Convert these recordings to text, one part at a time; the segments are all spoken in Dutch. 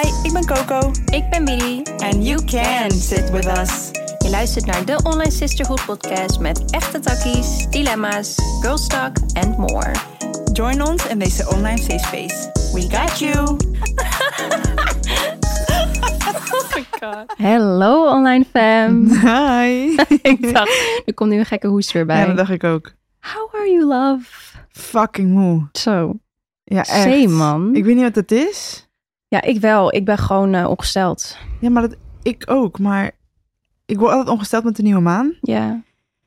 Hi, ik ben Coco. Ik ben Billy. And you can sit with us. Je luistert naar de Online Sisterhood podcast met echte takkies, dilemma's, girl talk and more. Join ons in deze online safe space. We got you. oh my god. Hello online fam. Hi. ik dacht, er komt nu een gekke hoest weer bij. Ja, dat dacht ik ook. How are you, love? Fucking moe. Zo. Ja, echt. Zee, man. Ik weet niet wat het is. Ja, ik wel. Ik ben gewoon uh, ongesteld. Ja, maar dat, ik ook. Maar ik word altijd ongesteld met de nieuwe maan. Ja.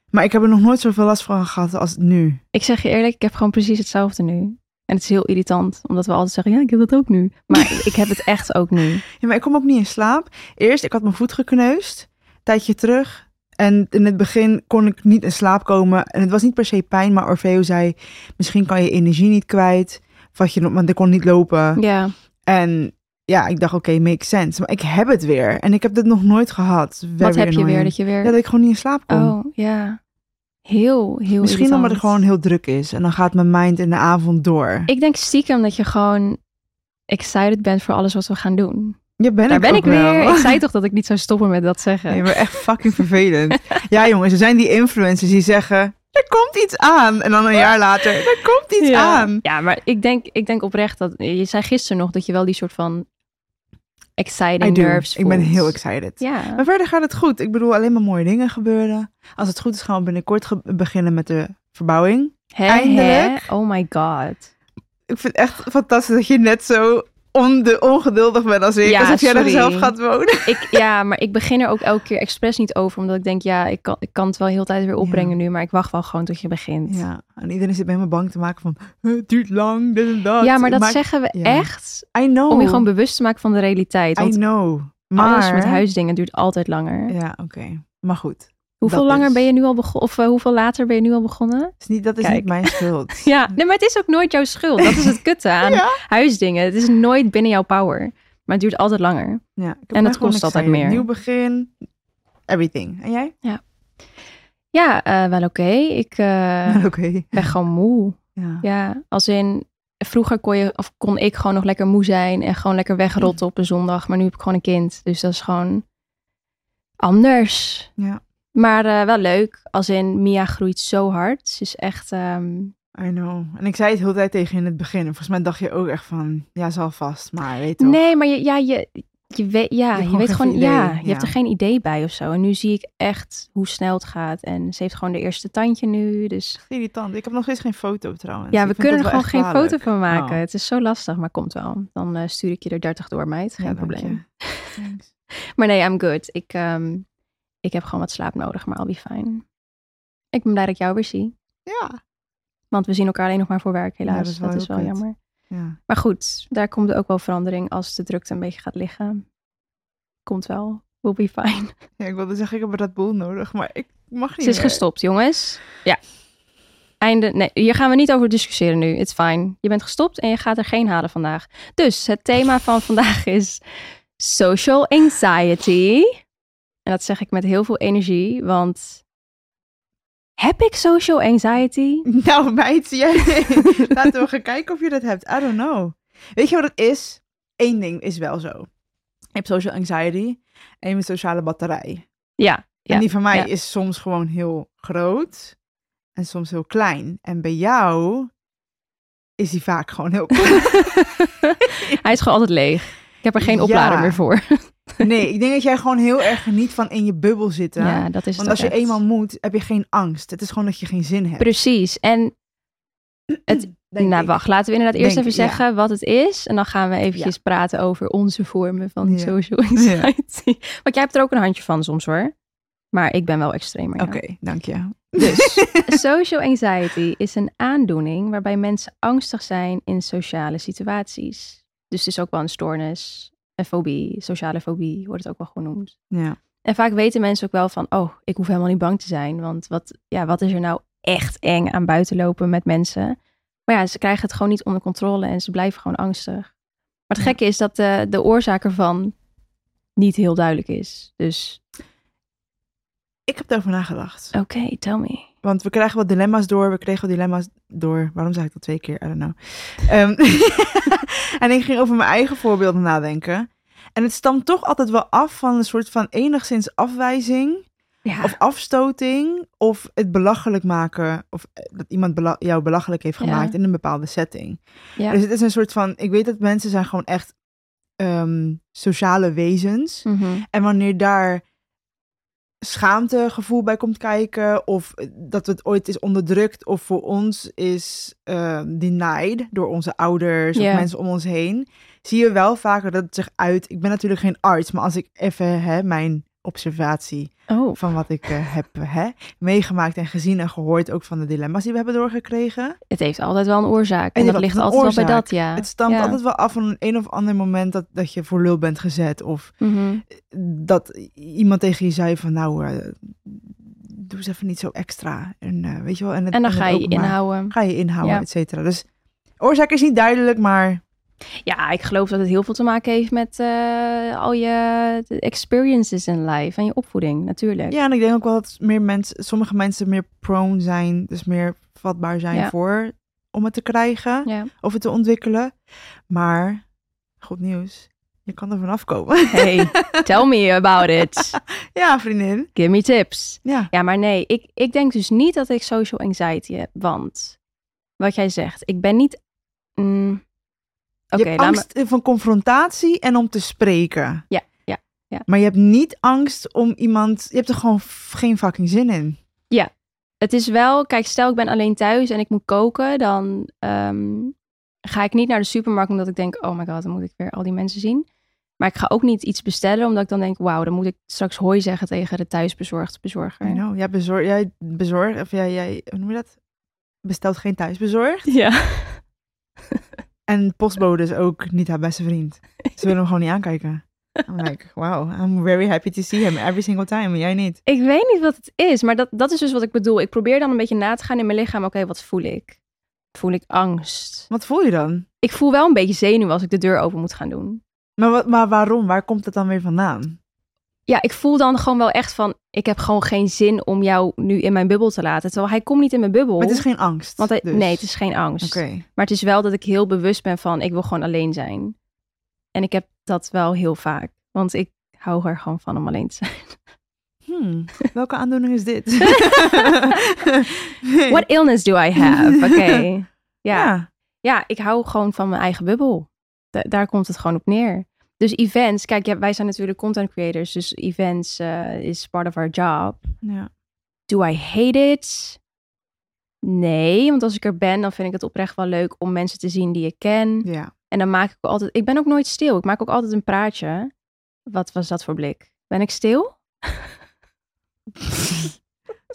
Maar ik heb er nog nooit zoveel last van gehad als nu. Ik zeg je eerlijk, ik heb gewoon precies hetzelfde nu. En het is heel irritant, omdat we altijd zeggen, ja, ik heb dat ook nu. Maar ik heb het echt ook nu. Ja, maar ik kom ook niet in slaap. Eerst, ik had mijn voet gekneusd, een tijdje terug. En in het begin kon ik niet in slaap komen. En het was niet per se pijn, maar Orfeo zei, misschien kan je energie niet kwijt. Wat je, want ik kon niet lopen. Ja. En ja, ik dacht, oké, okay, makes sense. Maar ik heb het weer. En ik heb dit nog nooit gehad. Wat heb je weer? Dat je weer... Ja, dat ik gewoon niet in slaap kom. Oh, ja. Heel, heel Misschien irritant. omdat het gewoon heel druk is. En dan gaat mijn mind in de avond door. Ik denk stiekem dat je gewoon excited bent voor alles wat we gaan doen. Ja, ben Daar ik ben ik weer. Ik zei toch dat ik niet zou stoppen met dat zeggen. Nee, maar echt fucking vervelend. ja, jongens, er zijn die influencers die zeggen... Er komt iets aan. En dan een jaar later, er komt iets ja. aan. Ja, maar ik denk, ik denk oprecht dat... Je zei gisteren nog dat je wel die soort van exciting nerves Ik ben heel excited. Ja. Maar verder gaat het goed. Ik bedoel, alleen maar mooie dingen gebeuren. Als het goed is, gaan we binnenkort ge- beginnen met de verbouwing. Eindelijk. Oh my god. Ik vind het echt fantastisch dat je net zo on de ongeduldig bent als ik. Ja, alsof jij er zelf gaat wonen. Ik, ja, maar ik begin er ook elke keer expres niet over. Omdat ik denk, ja, ik kan, ik kan het wel heel de tijd weer opbrengen nu. Maar ik wacht wel gewoon tot je begint. Ja, en iedereen zit bij me bang te maken van... Het duurt lang, dit en dat. Ja, maar dat Maar- zeggen we ja. echt I know. om je gewoon bewust te maken van de realiteit. I know. Maar... alles met huisdingen duurt altijd langer. Ja, oké. Maar goed. Hoeveel dat langer is. ben je nu al begonnen? Of eh, hoeveel later ben je nu al begonnen? Is niet, dat is Kijk. niet mijn schuld. Ja, nee, maar het is ook nooit jouw schuld. Dat is het kutte aan Ja. huisdingen. Het is nooit binnen jouw power. Maar het duurt altijd langer. Ja, En het kost altijd meer. Nieuw begin. Everything. En jij? Ja, eh, wel oké. Ik eh, Oké. ben gewoon moe. Ja. Ja, als in vroeger kon, je, of kon ik gewoon nog lekker moe zijn en gewoon lekker wegrotten op een zondag. Maar nu heb ik gewoon een kind. Dus dat is gewoon anders. Ja. Maar eh, wel leuk. Als in Mia groeit zo hard. Ze is echt. ehm, I know. En ik zei het heel tijd tegen in het begin. En volgens mij dacht je ook echt van... Ja, zal vast. Maar weet toch. Nee, maar je, ja, je, je weet, ja, je, gewoon weet gewoon, idee, ja, je ja. hebt er geen idee bij of zo. En nu zie ik echt hoe snel het gaat. En ze heeft gewoon de eerste tandje nu. Dus Irritant. Ik heb nog steeds geen foto trouwens. ja, Ik we kunnen er gewoon geen foto van maken. Oh. Het is zo lastig, maar komt wel. Dan eh, stuur ik je er 30 door, meid. Geen Ja, probleem. Maar nee, I'm good. Ik, ehm, ik heb gewoon wat slaap nodig, maar I'll be fine. Ik ben blij dat ik jou weer zie. Ja. Want we zien elkaar alleen nog maar voor werk, helaas. dat is wel dat is jammer. ja. Maar goed, daar komt ook wel verandering als de drukte een beetje gaat liggen. Komt wel. We'll be fine. Ja, ik wilde zeggen, ik heb Red Bull nodig. Maar ik mag niet Ze is meer. gestopt, jongens. Ja. Einde. Nee, hier gaan we niet over discussiëren nu. It's fine. Je bent gestopt en je gaat er geen halen vandaag. Dus het thema van vandaag is social anxiety. En dat zeg ik met heel veel energie, want heb ik social anxiety? Nou, meid, jij... laten we gaan kijken of je dat hebt. I don't know. Weet je wat het is? Eén ding is wel zo. Je hebt social anxiety en je hebt een sociale batterij. Ja. ja en die van mij ja. is soms gewoon heel groot en soms heel klein. En bij jou is die vaak gewoon heel klein. Hij is gewoon altijd leeg. Ik heb er geen oplader Ja. meer voor. nee, ik denk dat jij gewoon heel erg geniet van in je bubbel zitten. Ja, dat is Want als je echt. eenmaal moet, heb je geen angst. Het is gewoon dat je geen zin hebt. Precies. En het, denk nou, ik. wacht. Laten we inderdaad eerst Denk even ja. zeggen wat het is. En dan gaan we eventjes praten over onze vormen van Ja. social anxiety. Want jij hebt er ook een handje van soms hoor. Maar ik ben wel extremer. Oké, dank je. Dus social anxiety is een aandoening waarbij mensen angstig zijn in sociale situaties. Dus het is ook wel een stoornis, fobie, sociale fobie wordt het ook wel genoemd. Ja. En vaak weten mensen ook wel van, oh, ik hoef helemaal niet bang te zijn. Want wat, ja, wat is er nou echt eng aan buitenlopen met mensen? Maar ja, ze krijgen het gewoon niet onder controle en ze blijven gewoon angstig. Maar het Ja. gekke is dat de, de oorzaak ervan niet heel duidelijk is. Dus, Ik heb erover nagedacht. oké, tell me. Want we krijgen wat dilemma's door. We kregen wat dilemma's door. Waarom zei ik dat twee keer? I don't know. Ehm, en ik ging over mijn eigen voorbeelden nadenken. En het stamt toch altijd wel af van een soort van enigszins afwijzing Ja. of afstoting of het belachelijk maken of eh, dat iemand bela- jou belachelijk heeft Ja. gemaakt in een bepaalde setting. ja. Dus het is een soort van, ik weet dat mensen zijn gewoon echt ehm, sociale wezens. Mhm. En wanneer daar schaamtegevoel bij komt kijken, of dat het ooit is onderdrukt, of voor ons is ehm, denied door onze ouders of mensen om ons heen, zie je wel vaker dat het zich uit. Ik ben natuurlijk geen arts, maar als ik even hè, mijn observatie Oh, van wat ik eh, heb hè, meegemaakt en gezien en gehoord, ook van de dilemma's die we hebben doorgekregen. het heeft altijd wel een oorzaak. En, dat ligt altijd wel bij dat, ja. Het stamt ja. altijd wel af van een een of ander moment dat, dat je voor lul bent gezet, of Mhm. dat iemand tegen je zei van nou, eh, doe eens even niet zo extra. En, eh, weet je wel, en, het- En dan ga je ook maar- inhouden. Ga je inhouden, et cetera. Dus oorzaak is niet duidelijk, maar Ja, ik geloof dat het heel veel te maken heeft met eh, al je experiences in life en je opvoeding, natuurlijk. ja, en ik denk ook wel dat meer mensen, sommige mensen meer prone zijn, dus meer vatbaar zijn Ja. voor om het te krijgen Ja. of het te ontwikkelen. Maar goed nieuws, je kan er vanaf komen. Hey, tell me about it. ja, vriendin. Give me tips. Ja. Ja, maar nee, ik, ik denk dus niet dat ik social anxiety heb. Want, wat jij zegt, ik ben niet... mm, Oké, je hebt me... angst van confrontatie en om te spreken. Ja, ja, ja. Maar je hebt niet angst om iemand... Je hebt er gewoon geen fucking zin in. Het is wel, kijk, stel ik ben alleen thuis en ik moet koken, dan ehm, ga ik niet naar de supermarkt omdat ik denk, oh my god, dan moet ik weer al die mensen zien. Maar ik ga ook niet iets bestellen omdat ik dan denk, wauw, dan moet ik straks hooi zeggen tegen de thuisbezorgd bezorger. Know. Jij, bezorg, jij bezorgt... Of jij, jij... Hoe noem je dat? Bestelt geen thuisbezorgd. Ja. En postbode is ook niet haar beste vriend. Ze willen hem gewoon niet aankijken. I'm like, wow, I'm very happy to see him every single time. Jij niet. Ik weet niet wat het is, maar dat, dat is dus wat ik bedoel. Ik probeer dan een beetje na te gaan in mijn lichaam. Oké, wat voel ik? Voel ik angst? Wat voel je dan? Ik voel wel een beetje zenuw als ik de deur open moet gaan doen. Maar, wat, maar waarom? Waar komt het dan weer vandaan? Ja, ik voel dan gewoon wel echt van, ik heb gewoon geen zin om jou nu in mijn bubbel te laten. Terwijl hij komt niet in mijn bubbel. Maar het is geen angst. want hij- dus. Nee, het is geen angst. Maar het is wel dat ik heel bewust ben van, ik wil gewoon alleen zijn. En ik heb dat wel heel vaak. Want ik hou er gewoon van om alleen te zijn. Hmm, welke aandoening is dit? Nee. What illness do I have? Oké. Ja. Ja. ja, ik hou gewoon van mijn eigen bubbel. Da- daar komt het gewoon op neer. Dus events, kijk, ja, wij zijn natuurlijk content creators, dus events eh, is part of our job. ja. Do I hate it? Nee, want als ik er ben, dan vind ik het oprecht wel leuk om mensen te zien die ik ken. Ja. En dan maak ik altijd, ik ben ook nooit stil. Ik maak ook altijd een praatje. Wat was dat voor blik? Ben ik stil?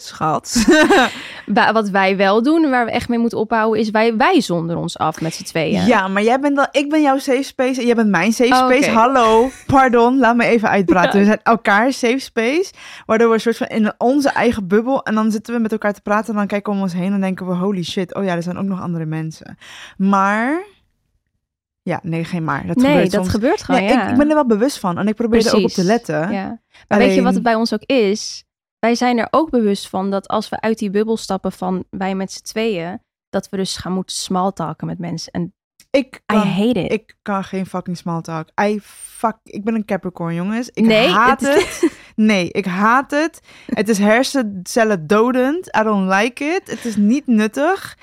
Schat. Wa- Wat wij wel doen, en waar we echt mee moeten ophouden, is wij, wij zonder ons af met z'n tweeën. Ja, maar jij bent dan, ik ben jouw safe space en jij bent mijn safe Oh, space. Hallo, pardon, laat me even uitpraten. Ja. We zijn elkaar safe space, waardoor we een soort van in onze eigen bubbel en dan zitten we met elkaar te praten en dan kijken we om ons heen en denken we holy shit, oh ja, er zijn ook nog andere mensen. Maar, ja, nee, geen maar. Dat nee, gebeurt dat soms. gebeurt gewoon, Nee, ja. ik, ik ben er wel bewust van en ik probeer er ook op te letten. Ja. Maar weet je wat het bij ons ook is? Wij zijn er ook bewust van dat als we uit die bubbel stappen van wij met z'n tweeën, dat we dus gaan moeten smalltalken met mensen. En Ik I kan, hate it. ik kan geen fucking small talk. I fuck, ik ben een Capricorn, jongens. Ik Nee, haat het het. Nee, ik haat het. Het is hersencellen dodend. I don't like it. Het is niet nuttig.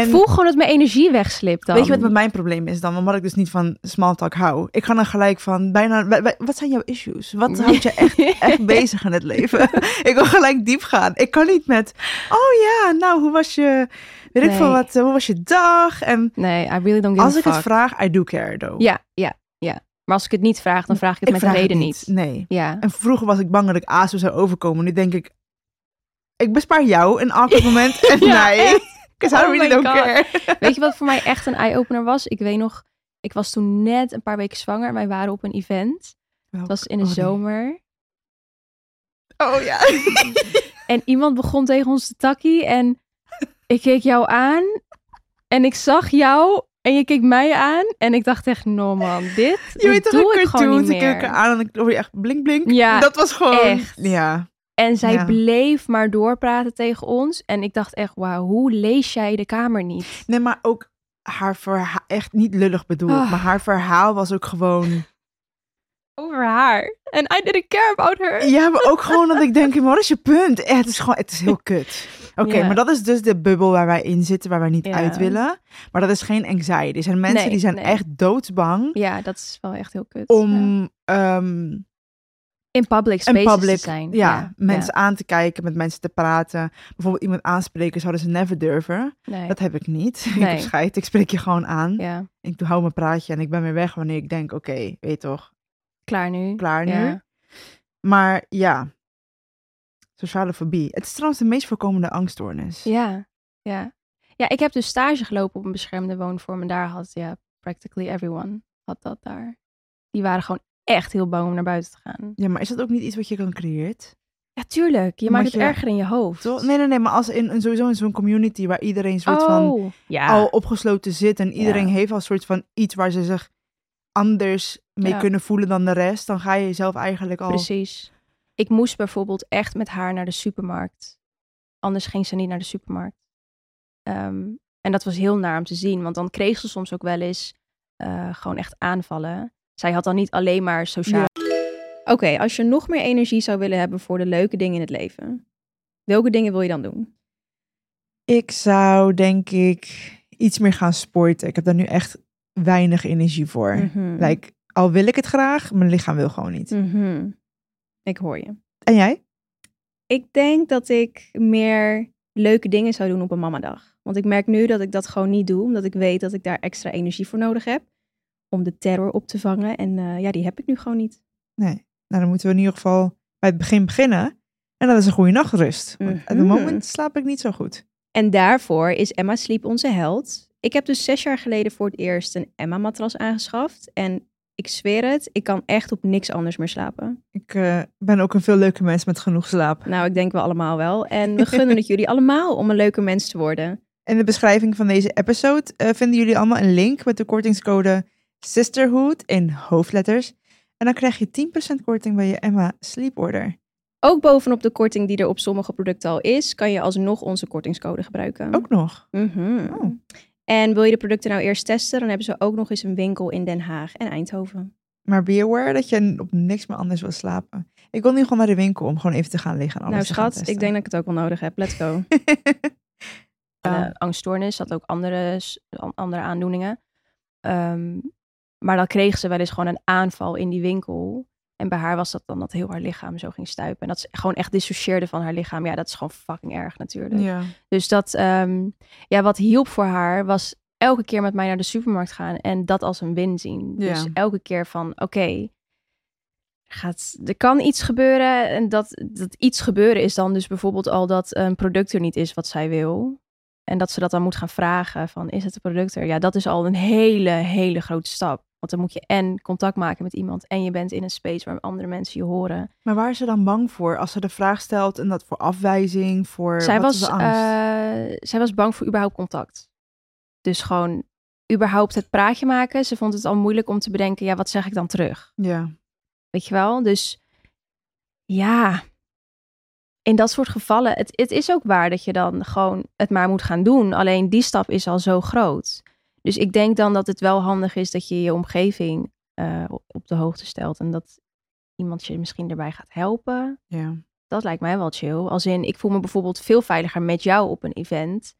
Ik voel gewoon dat mijn energie wegslipt dan. Weet je wat mijn probleem is dan? Omdat ik dus niet van small talk hou. Ik ga dan gelijk van bijna... wa- wa- Wat zijn jouw issues? Wat houdt je echt, echt bezig in het leven? ik wil gelijk diep gaan. Ik kan niet met... Oh ja, nou, hoe was je... Weet ik veel wat... Hoe was je dag? En Nee, I really don't give als ik het vraag, I do care though. Ja, ja, ja. Maar als ik het niet vraag, dan vraag ik het met een reden niet. Nee. Ja. En vroeger was ik bang dat ik ASO zou overkomen. Nu denk ik, ik bespaar jou een awkward moment en mij. Because I Oh really don't God. care. Weet je wat voor mij echt een eye-opener was? Ik weet nog, ik was toen net een paar weken zwanger en wij waren op een event. Het was in de Oh, zomer. Oh ja. En iemand begon tegen ons te takkie en ik keek jou aan en ik zag jou en je keek mij aan en ik dacht echt, no man, dit, Je dit weet toch doe een ik gewoon cartoon, niet ze kijken meer. aan en dan hoor je echt blink blink. Ja, Dat was gewoon, echt. ja. En zij Ja. bleef maar doorpraten tegen ons en ik dacht echt, wauw, hoe lees jij de kamer niet? Nee, maar ook haar verhaal, echt niet lullig bedoeld, Ah. maar haar verhaal was ook gewoon over haar. En I didn't care about her. Ja, maar ook gewoon dat ik denk, wat is je punt? Ja, het is gewoon, het is heel kut. Oké, Ja. maar dat is dus de bubbel waar wij in zitten, waar wij niet Ja. uit willen. Maar dat is geen anxiety. Er zijn mensen Nee, die zijn nee. echt doodsbang Ja, dat is wel echt heel kut. Om ehm, In public spaces public, te zijn. ja, mensen aan te kijken, met mensen te praten. Bijvoorbeeld iemand aanspreken zouden ze never durven. Nee. Dat heb ik niet. ik heb scheid, ik spreek je gewoon aan. Ja, Ik hou mijn praatje en ik ben weer weg wanneer ik denk, oké, weet toch, klaar nu. klaar nu. Maar ja, sociale fobie. Het is trouwens de meest voorkomende angststoornis. Ja, ja. Ja, ik heb dus stage gelopen op een beschermde woonvorm. En daar had, ja, practically everyone had dat daar. Die waren gewoon echt heel bang om naar buiten te gaan. Ja, maar is dat ook niet iets wat je kan creëren? Ja, tuurlijk. Je maakt het je- erger in je hoofd. Toch? Nee, nee, nee, maar als in, sowieso in zo'n community waar iedereen soort van oh, ja. al opgesloten zit en iedereen Ja. heeft al soort van iets waar ze zich anders mee Ja. kunnen voelen dan de rest, dan ga je jezelf eigenlijk al. Precies. Ik moest bijvoorbeeld echt met haar naar de supermarkt. Anders ging ze niet naar de supermarkt. Ehm, en dat was heel naar om te zien, want dan kreeg ze soms ook wel eens eh, gewoon echt aanvallen. Zij had dan niet alleen maar sociaal. Oké, als je nog meer energie zou willen hebben voor de leuke dingen in het leven, welke dingen wil je dan doen? Ik zou denk ik iets meer gaan sporten. Ik heb daar nu echt weinig energie voor. Mhm. Like, al wil ik het graag, mijn lichaam wil gewoon niet. Mhm. Ik hoor je. En jij? Ik denk dat ik meer leuke dingen zou doen op een mamadag. Want ik merk nu dat ik dat gewoon niet doe, omdat ik weet dat ik daar extra energie voor nodig heb om de terror op te vangen. En eh, ja, die heb ik nu gewoon niet. Nee. Nou, dan moeten we in ieder geval bij het begin beginnen. En dat is een goede nachtrust. Op het Mhm. moment slaap ik niet zo goed. En daarvoor is Emma Sleep onze held. Ik heb dus zes jaar geleden voor het eerst een Emma-matras aangeschaft. En ik zweer het, ik kan echt op niks anders meer slapen. Ik eh, ben ook een veel leuke mens met genoeg slaap. Nou, ik denk we allemaal wel. En we gunnen het jullie allemaal om een leuke mens te worden. In de beschrijving van deze episode eh, vinden jullie allemaal een link met de kortingscode Sisterhood in hoofdletters. En dan krijg je 10% korting bij je Emma Sleep Order. Ook bovenop de korting die er op sommige producten al is, kan je alsnog onze kortingscode gebruiken. Ook nog. Mhm. Oh. En wil je de producten nou eerst testen, dan hebben ze ook nog eens een winkel in Den Haag en Eindhoven. Maar be aware dat je op niks meer anders wil slapen. Ik wil nu gewoon naar de winkel om gewoon even te gaan liggen en alles nou te gaan schat, ik denk dat ik het ook wel nodig heb. Let's go. testen. Eh, angststoornis had ook andere, andere aandoeningen. Ehm, maar dan kreeg ze wel eens gewoon een aanval in die winkel. En bij haar was dat dan dat heel haar lichaam zo ging stuipen. En dat ze gewoon echt dissocieerde van haar lichaam. Ja, dat is gewoon fucking erg natuurlijk. ja. Dus dat, ehm, ja, wat hielp voor haar was elke keer met mij naar de supermarkt gaan en dat als een win zien. Ja. Dus elke keer van, oké, gaat, er kan iets gebeuren en dat, dat iets gebeuren is dan dus bijvoorbeeld al dat een product er niet is wat zij wil. En dat ze dat dan moet gaan vragen van, is het een product er? Ja, dat is al een hele, hele grote stap. Want dan moet je en contact maken met iemand en je bent in een space waar andere mensen je horen. Maar waar is ze dan bang voor als ze de vraag stelt en dat voor afwijzing, voor zij, wat is was, de angst? eh, zij was bang voor überhaupt contact. Dus gewoon überhaupt het praatje maken. Ze vond het al moeilijk om te bedenken, ja, wat zeg ik dan terug? ja. Weet je wel? Dus ja, in dat soort gevallen, het, het is ook waar dat je dan gewoon het maar moet gaan doen. Alleen die stap is al zo groot. Dus ik denk dan dat het wel handig is dat je je omgeving eh, op de hoogte stelt. En dat iemand je misschien erbij gaat helpen ja. dat lijkt mij wel chill. Als in, ik voel me bijvoorbeeld veel veiliger met jou op een event.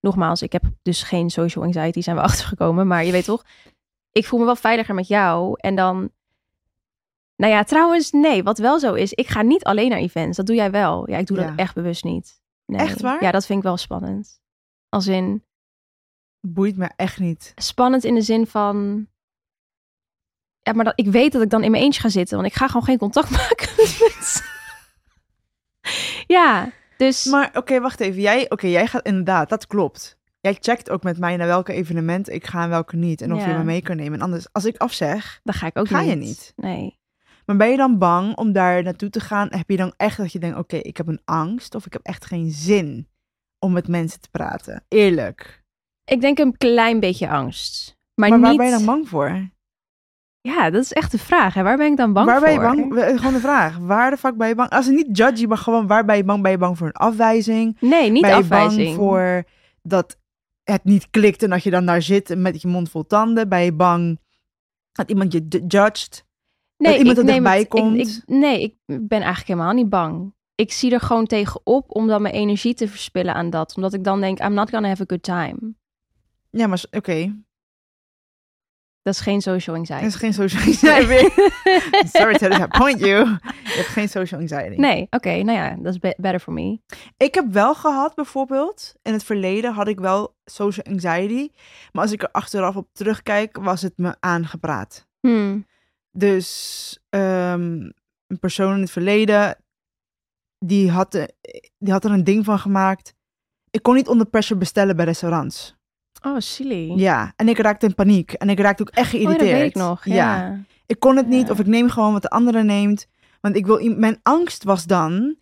Nogmaals, ik heb dus geen social anxiety, zijn we achtergekomen. Maar je weet toch, ik voel me wel veiliger met jou. En dan, nou ja, trouwens, nee, wat wel zo is, ik ga niet alleen naar events. Dat doe jij wel. Ja, ik doe Ja. dat echt bewust niet. Nee. Echt waar? Ja, dat vind ik wel spannend. Als in, Boeit me echt niet. spannend in de zin van... Ja, maar dat, ik weet dat ik dan in mijn eentje ga zitten. Want ik ga gewoon geen contact maken met mensen. ja, dus... Maar oké, wacht even. Jij, oké, jij gaat inderdaad, dat klopt. Jij checkt ook met mij naar welke evenementen ik ga en welke niet. En of je me mee kan nemen. En anders, als ik afzeg, Dan ga ik ook Ga niet. je niet? Nee. maar ben je dan bang om daar naartoe te gaan? Heb je dan echt dat je denkt, oké, ik heb een angst of ik heb echt geen zin om met mensen te praten? Eerlijk. Ik denk een klein beetje angst. Maar, Maar, waar niet... ben je dan bang voor? Ja, dat is echt de vraag. Hè? Waar ben ik dan bang waar voor? ben je bang? Gewoon de vraag. Waar de fuck ben je bang? Als het niet judgy, maar gewoon waar ben je bang? Ben je bang voor een afwijzing? Nee, niet ben je afwijzing. bang voor dat het niet klikt en dat je dan daar zit met je mond vol tanden? Ben je bang dat iemand je judged? Nee, iemand er dichtbij het- ik- komt? Ik, nee, ik ben eigenlijk helemaal niet bang. Ik zie er gewoon tegenop om dan mijn energie te verspillen aan dat. Omdat ik dan denk, I'm not gonna have a good time. Ja, maar oké. Dat is geen social Dat anxiety. is geen social anxiety. Sorry to disappoint you. Je hebt geen social anxiety. Nee, oké, nou ja, dat is be- better for me. Ik heb wel gehad, bijvoorbeeld, in het verleden had ik wel social anxiety. Maar als ik er achteraf op terugkijk, was het me aangepraat. Hmm. Dus ehm, een persoon in het verleden, die had, er- die had er een ding van gemaakt. Ik kon niet onder pressure bestellen bij restaurants. Oh, silly. Ja, en ik raakte in paniek. En ik raakte ook echt oh, geïrriteerd. dat weet ik nog. Ja. Ik kon het niet, of ik neem gewoon wat de andere neemt. Want ik wil, mijn angst was dan,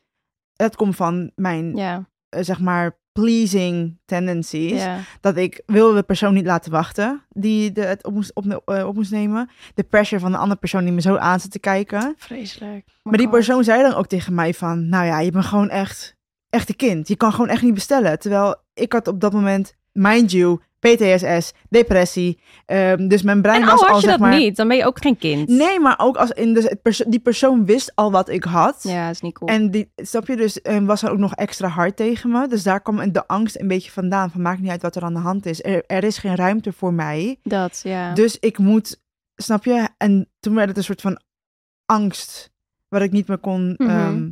dat komt van mijn, Ja. eh, zeg maar, pleasing tendencies. Dat ik wilde de persoon niet laten wachten die de, het op moest, op, eh, op moest nemen. De pressure van de andere persoon die me zo aan zit te kijken. Vreselijk. Oh maar die persoon zei dan ook tegen mij van, nou ja, je bent gewoon echt, echt een kind. Je kan gewoon echt niet bestellen. Terwijl ik had op dat moment, mind you, PTSS, depressie. Ehm, dus mijn brein En was al al, had je zeg dat maar... niet, dan ben je ook geen kind. Nee, maar ook als in dus perso- die persoon wist al wat ik had. Ja, dat is niet cool. En die, snap je, dus was er ook nog extra hard tegen me. Dus daar kwam de angst een beetje vandaan. Van maakt niet uit wat er aan de hand is. Er, er is geen ruimte voor mij. dat, ja. Dus ik moet, snap je? En toen werd het een soort van angst. Waar ik niet meer kon Mhm. ehm,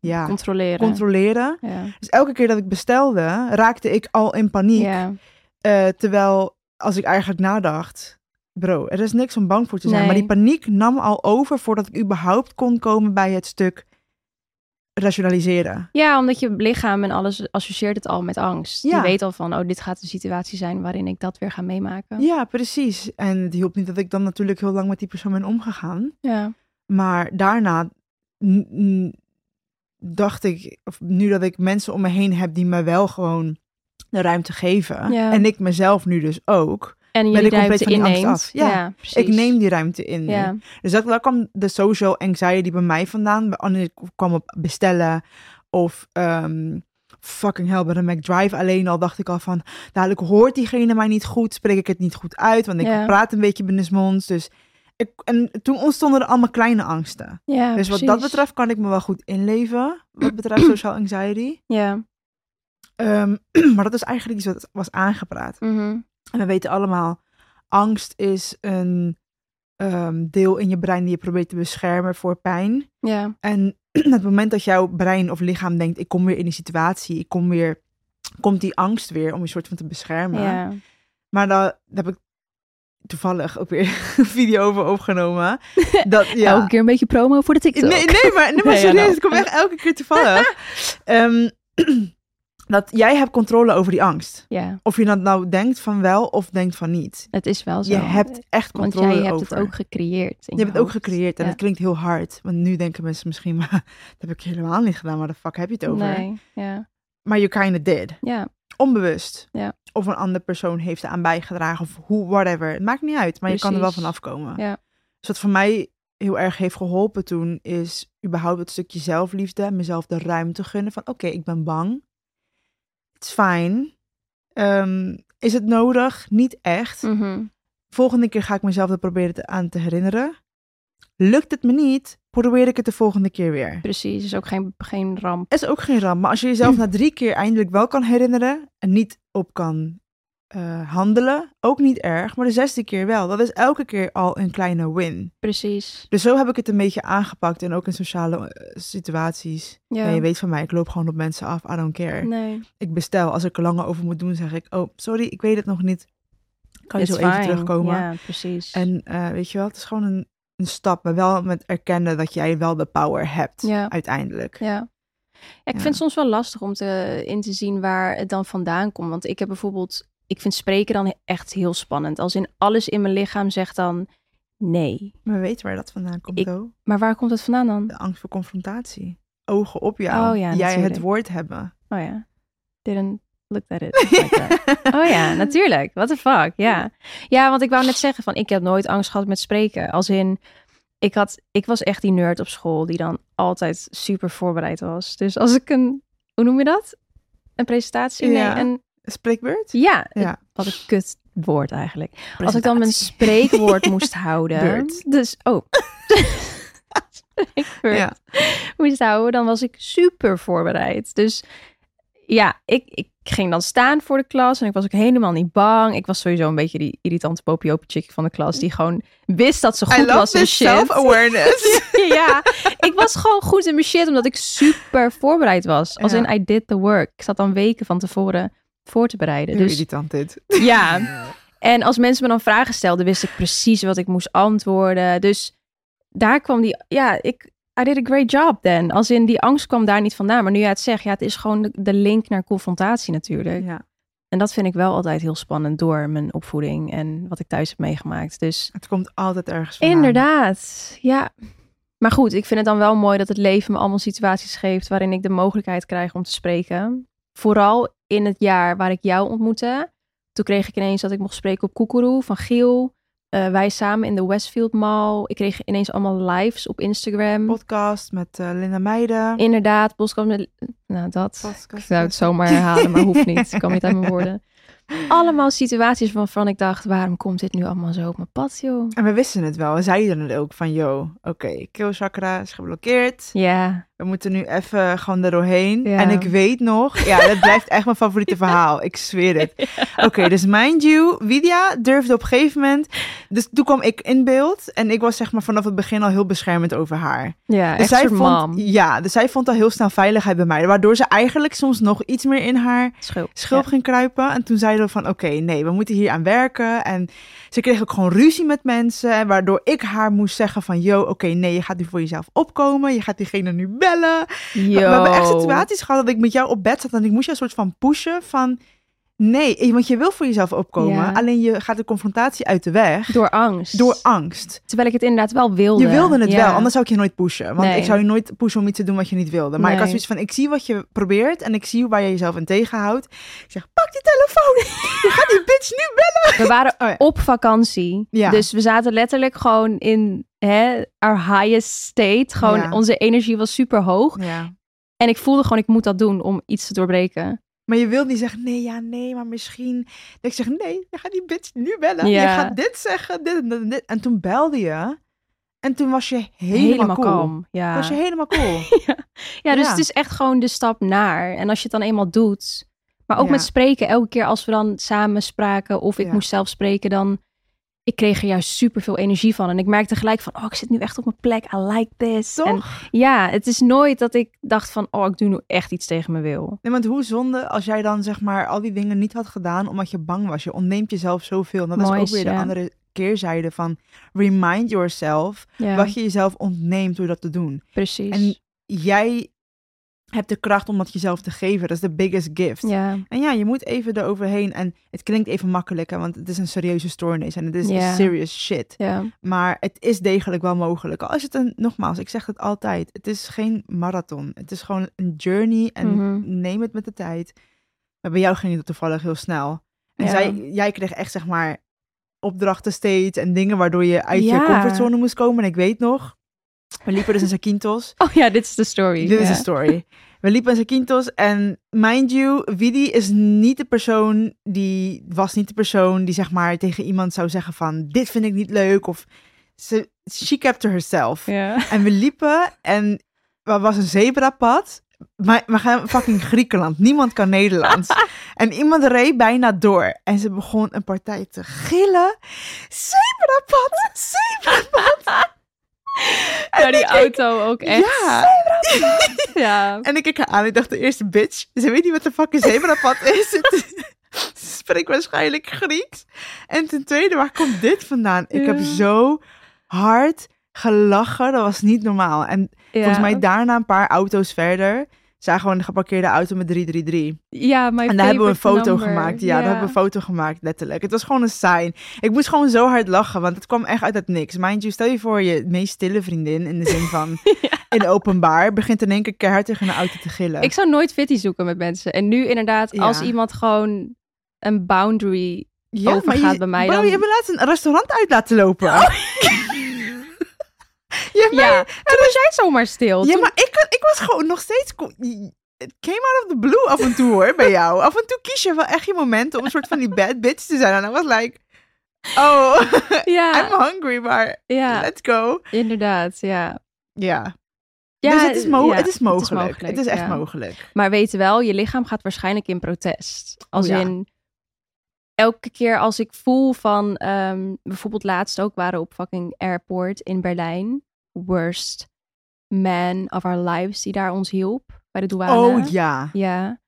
ja, Controleren. controleren. ja. Dus elke keer dat ik bestelde, raakte ik al in paniek. Ja. Eh, terwijl als ik eigenlijk nadacht, bro, er is niks om bang voor te zijn. Nee. Maar die paniek nam al over voordat ik überhaupt kon komen bij het stuk rationaliseren. ja, omdat je lichaam en alles associeert het al met angst. Ja. Je weet al van, oh, dit gaat een situatie zijn waarin ik dat weer ga meemaken. Ja, precies. En het hielp niet dat ik dan natuurlijk heel lang met die persoon ben omgegaan. Ja. Maar daarna dacht ik, of nu dat ik mensen om me heen heb die me wel gewoon de ruimte geven. Ja. En ik mezelf nu dus ook. En Ben ik compleet van die angst af. Ja. Ik neem die ruimte in. Ja, Dus dat, daar kwam de social anxiety bij mij vandaan. Wanneer ik kwam op bestellen of ehm, fucking hell, bij de McDrive alleen al dacht ik al van, dadelijk hoort diegene mij niet goed, spreek ik het niet goed uit, want ik Ja. praat een beetje binnensmonds. Dus ik, en toen ontstonden er allemaal kleine angsten. ja dus wat dat betreft kan ik me wel goed inleven, wat betreft social anxiety. Ja. Ehm, maar dat is eigenlijk iets wat was aangepraat. mhm. En we weten allemaal, angst is een ehm, deel in je brein die je probeert te beschermen voor pijn. Ja. En het moment dat jouw brein of lichaam denkt, ik kom weer in die situatie, ik kom weer, komt die angst weer om je soort van te beschermen. Ja. Maar daar daar heb ik toevallig ook weer een video over opgenomen. Dat, ja. Elke keer een beetje promo voor de TikTok. Nee, nee, maar, nee, maar serieus, nou. het komt echt elke keer toevallig. Ehm, dat jij hebt controle over die angst. Ja, Of je dat nou denkt van wel of denkt van niet. het is wel zo. Je hebt echt Want controle jij hebt over. het ook gecreëerd. je hebt het ook gecreëerd en Ja. het klinkt heel hard. Want nu denken mensen misschien, maar dat heb ik helemaal niet gedaan. Waar de fuck heb je het over? Nee, ja. Maar you kind of did. Ja, Onbewust. Ja. Of een andere persoon heeft er aan bijgedragen of hoe, whatever. Het maakt niet uit, maar je kan er wel van afkomen. Ja. Dus wat voor mij heel erg heeft geholpen toen is überhaupt het stukje zelfliefde. Mezelf de ruimte gunnen van oké, ik ben bang. It's fine. Ehm, is het nodig? Niet echt. mhm. Volgende keer ga ik mezelf er proberen te, aan te herinneren. Lukt het me niet, probeer ik het de volgende keer weer. precies. is ook geen, geen ramp. is ook geen ramp. Maar als je jezelf na drie keer eindelijk wel kan herinneren en niet op kan eh, handelen, ook niet erg. Maar de zesde keer wel. Dat is elke keer al een kleine win. Precies. Dus zo heb ik het een beetje aangepakt. En ook in sociale eh, situaties. Ja. Ja. je weet van mij, ik loop gewoon op mensen af. I don't care. Nee. Ik bestel. Als ik er langer over moet doen, zeg ik, oh, sorry, ik weet het nog niet. Kan je It's zo even terugkomen? Ja, precies. En eh, weet je wel, het is gewoon een, een stap. Maar wel met erkennen dat jij wel de power hebt. Ja. Uiteindelijk. Ja. ja ik vind het soms wel lastig om te, in te zien waar het dan vandaan komt. Want ik heb bijvoorbeeld, ik vind spreken dan echt heel spannend. Als in alles in mijn lichaam zegt dan nee. Maar we weten waar dat vandaan komt, Ik-. Maar waar komt het vandaan dan? De angst voor confrontatie. Ogen op jou. Oh ja, Jij natuurlijk. het woord hebben. Oh ja. Didn't look at it like. Oh ja, natuurlijk. What the fuck, ja. Ja, want ik wou net zeggen van, ik heb nooit angst gehad met spreken. Als in, ik, had, ik was echt die nerd op school die dan altijd super voorbereid was. Dus als ik een, hoe noem je dat? Een presentatie? Ja. Nee, een, Spreekbeurt? ja, Ja. wat een kut woord eigenlijk. Als ik dan mijn spreekwoord moest houden. Beurt. Dus, oh. Ja. moest houden, dan was ik super voorbereid. Dus ja, ik, ik ging dan staan voor de klas en ik was ook helemaal niet bang. Ik was sowieso een beetje die irritante popiope chick van de klas die gewoon wist dat ze I goed love was in shit. self-awareness. ja, ik was gewoon goed in mijn shit omdat ik super voorbereid was. Als Ja. in I did the work. Ik zat dan weken van tevoren voor te bereiden. Heel Dus irritant dit. ja, en als mensen me dan vragen stelden, wist ik precies wat ik moest antwoorden. Dus daar kwam die, ja, ik, I did a great job then. Als in die angst kwam daar niet vandaan. Maar nu jij het zegt, ja, het is gewoon de, de link naar confrontatie natuurlijk. Ja. En dat vind ik wel altijd heel spannend door mijn opvoeding en wat ik thuis heb meegemaakt. Dus Het komt altijd ergens vandaan. inderdaad, ja. Maar goed, ik vind het dan wel mooi dat het leven me allemaal situaties geeft waarin ik de mogelijkheid krijg om te spreken. Vooral in het jaar waar ik jou ontmoette. Toen kreeg ik ineens dat ik mocht spreken op Koekeroe van Giel. Eh, wij samen in de Westfield Mall. Ik kreeg ineens allemaal lives op Instagram. Podcast met eh, Linda Meijden. Inderdaad, podcast met... Nou, dat. Podcast Ik zou het zomaar herhalen, maar hoeft niet. Ik kan niet uit mijn woorden. Allemaal situaties waarvan ik dacht, waarom komt dit nu allemaal zo op mijn pad, joh? En we wisten het wel. We zeiden het ook van, yo, oké, keelchakra is geblokkeerd. Ja, We moeten nu even gewoon er doorheen. Ja. En ik weet nog, ja, dat blijft echt mijn favoriete verhaal. Ik zweer het. Oké, dus mind you, Widia durfde op een gegeven moment... Dus toen kwam ik in beeld. En ik was zeg maar vanaf het begin al heel beschermend over haar. ja Dus zij vond. Ja, dus zij vond al heel snel veiligheid bij mij. Waardoor ze eigenlijk soms nog iets meer in haar Schulp. schulp ging kruipen. En toen zeiden we van, oké, nee, we moeten hier aan werken. En ze kreeg ook gewoon ruzie met mensen. En waardoor ik haar moest zeggen van, yo, oké, nee, je gaat nu voor jezelf opkomen. Je gaat diegene nu bellen. Yo. We, hebben echt situaties gehad dat ik met jou op bed zat. En ik moest je een soort van pushen van, nee, eh, want je wil voor jezelf opkomen. Ja. Alleen je gaat de confrontatie uit de weg. Door angst. Door angst. Terwijl ik het inderdaad wel wilde. Je wilde het Ja. wel, anders zou ik je nooit pushen. Want Nee. ik zou je nooit pushen om iets te doen wat je niet wilde. Maar ik had zoiets van, ik zie wat je probeert en ik zie waar je jezelf in tegenhoudt. Ik zeg, pak die telefoon. Je gaat die bitch nu bellen. We waren Oh ja. op vakantie. Ja. Dus we zaten letterlijk gewoon in hè, our highest state. Gewoon Ja. onze energie was super hoog. Ja. En ik voelde gewoon, ik moet dat doen om iets te doorbreken. Maar je wil niet zeggen, nee, ja, nee, maar misschien. Dat ik zeg, nee, je gaat die bitch nu bellen. Ja. Je gaat dit zeggen, dit en dit en dit. En toen belde je. En toen was je helemaal, cool. kalm. Ja. Was je helemaal cool. ja, dus Ja. het is echt gewoon de stap naar. En als je het dan eenmaal doet. Maar ook met spreken, elke keer als we dan samen spraken of ik moest zelf spreken, dan ik kreeg er juist super veel energie van. En ik merkte gelijk van, oh, ik zit nu echt op mijn plek. I like this. Toch? En ja, het is nooit dat ik dacht van, oh, ik doe nu echt iets tegen mijn wil. Nee, want hoe zonde als jij dan zeg maar al die dingen niet had gedaan omdat je bang was. Je ontneemt jezelf zoveel. En dat is ook weer de ja. andere keerzijde van remind yourself Ja, wat je jezelf ontneemt door dat te doen. precies. En jij hebt de kracht om dat jezelf te geven. Dat is de biggest gift. En ja, je moet even eroverheen. En het klinkt even makkelijker, want het is een serieuze stoornis en het is serious shit. ja, Maar het is degelijk wel mogelijk. Al is het een, nogmaals, ik zeg het altijd, het is geen marathon. Het is gewoon een journey en Mhm. neem het met de tijd. Maar bij jou ging het toevallig heel snel. En zij, jij kreeg echt, zeg maar, opdrachten steeds en dingen waardoor je uit je comfortzone moest komen. En ik weet nog, we liepen dus in Zakynthos. Oh ja, dit is de story. Dit is de story. We liepen in Zakynthos en mind you, Vidi is niet de persoon die, was niet de persoon die zeg maar tegen iemand zou zeggen van, dit vind ik niet leuk of ze, she kept to herself. Ja. En we liepen en er was een zebrapad. Maar we gaan fucking Griekenland. Niemand kan Nederlands. en iemand reed bijna door. En ze begon een partij te gillen. Zebrapad! Zebrapad! Ja, die ik- auto ook echt. Ja. Ja. En ik kijk haar aan en ik dacht de eerste bitch. Ze weet niet wat de fuck een zebrapad is. Ze spreekt waarschijnlijk Grieks. En ten tweede, waar komt dit vandaan? Ik heb zo hard gelachen. Dat was niet normaal. En volgens mij daarna een paar auto's verder... zagen we een geparkeerde auto met 333. Ja, mijn En daar hebben we een foto number. gemaakt. Ja, daar hebben we een foto gemaakt, letterlijk. Het was gewoon een sign. Ik moest gewoon zo hard lachen, want het kwam echt uit het niks. Mind you, stel je voor je meest stille vriendin, in de zin van in openbaar, begint in één keer keihard tegen een auto te gillen. Ik zou nooit fitty zoeken met mensen. En nu inderdaad, Ja. als iemand gewoon een boundary... ja, overgaat je, bij mij bro, dan- je hebt me laatst een restaurant uit laten lopen. je hebt mij- Ja, toen was jij zomaar stil. ja, Toen- maar ik, ik was gewoon nog steeds... it came out of the blue af en toe hoor, bij jou. Af en toe kies je wel echt je momenten om een soort van die bad bitch te zijn. En I was like, oh, Ja, I'm hungry, maar ja let's go. inderdaad, ja. Ja, ja dus het is, mo ja, het is mogelijk. Het is, echt ja. mogelijk. Maar weet wel, je lichaam gaat waarschijnlijk in protest. Als Oh ja. in, elke keer als ik voel van, ehm, bijvoorbeeld laatst ook waren op fucking airport in Berlijn. Worst man of our lives die daar ons hielp bij de douane. Oh ja. Ja.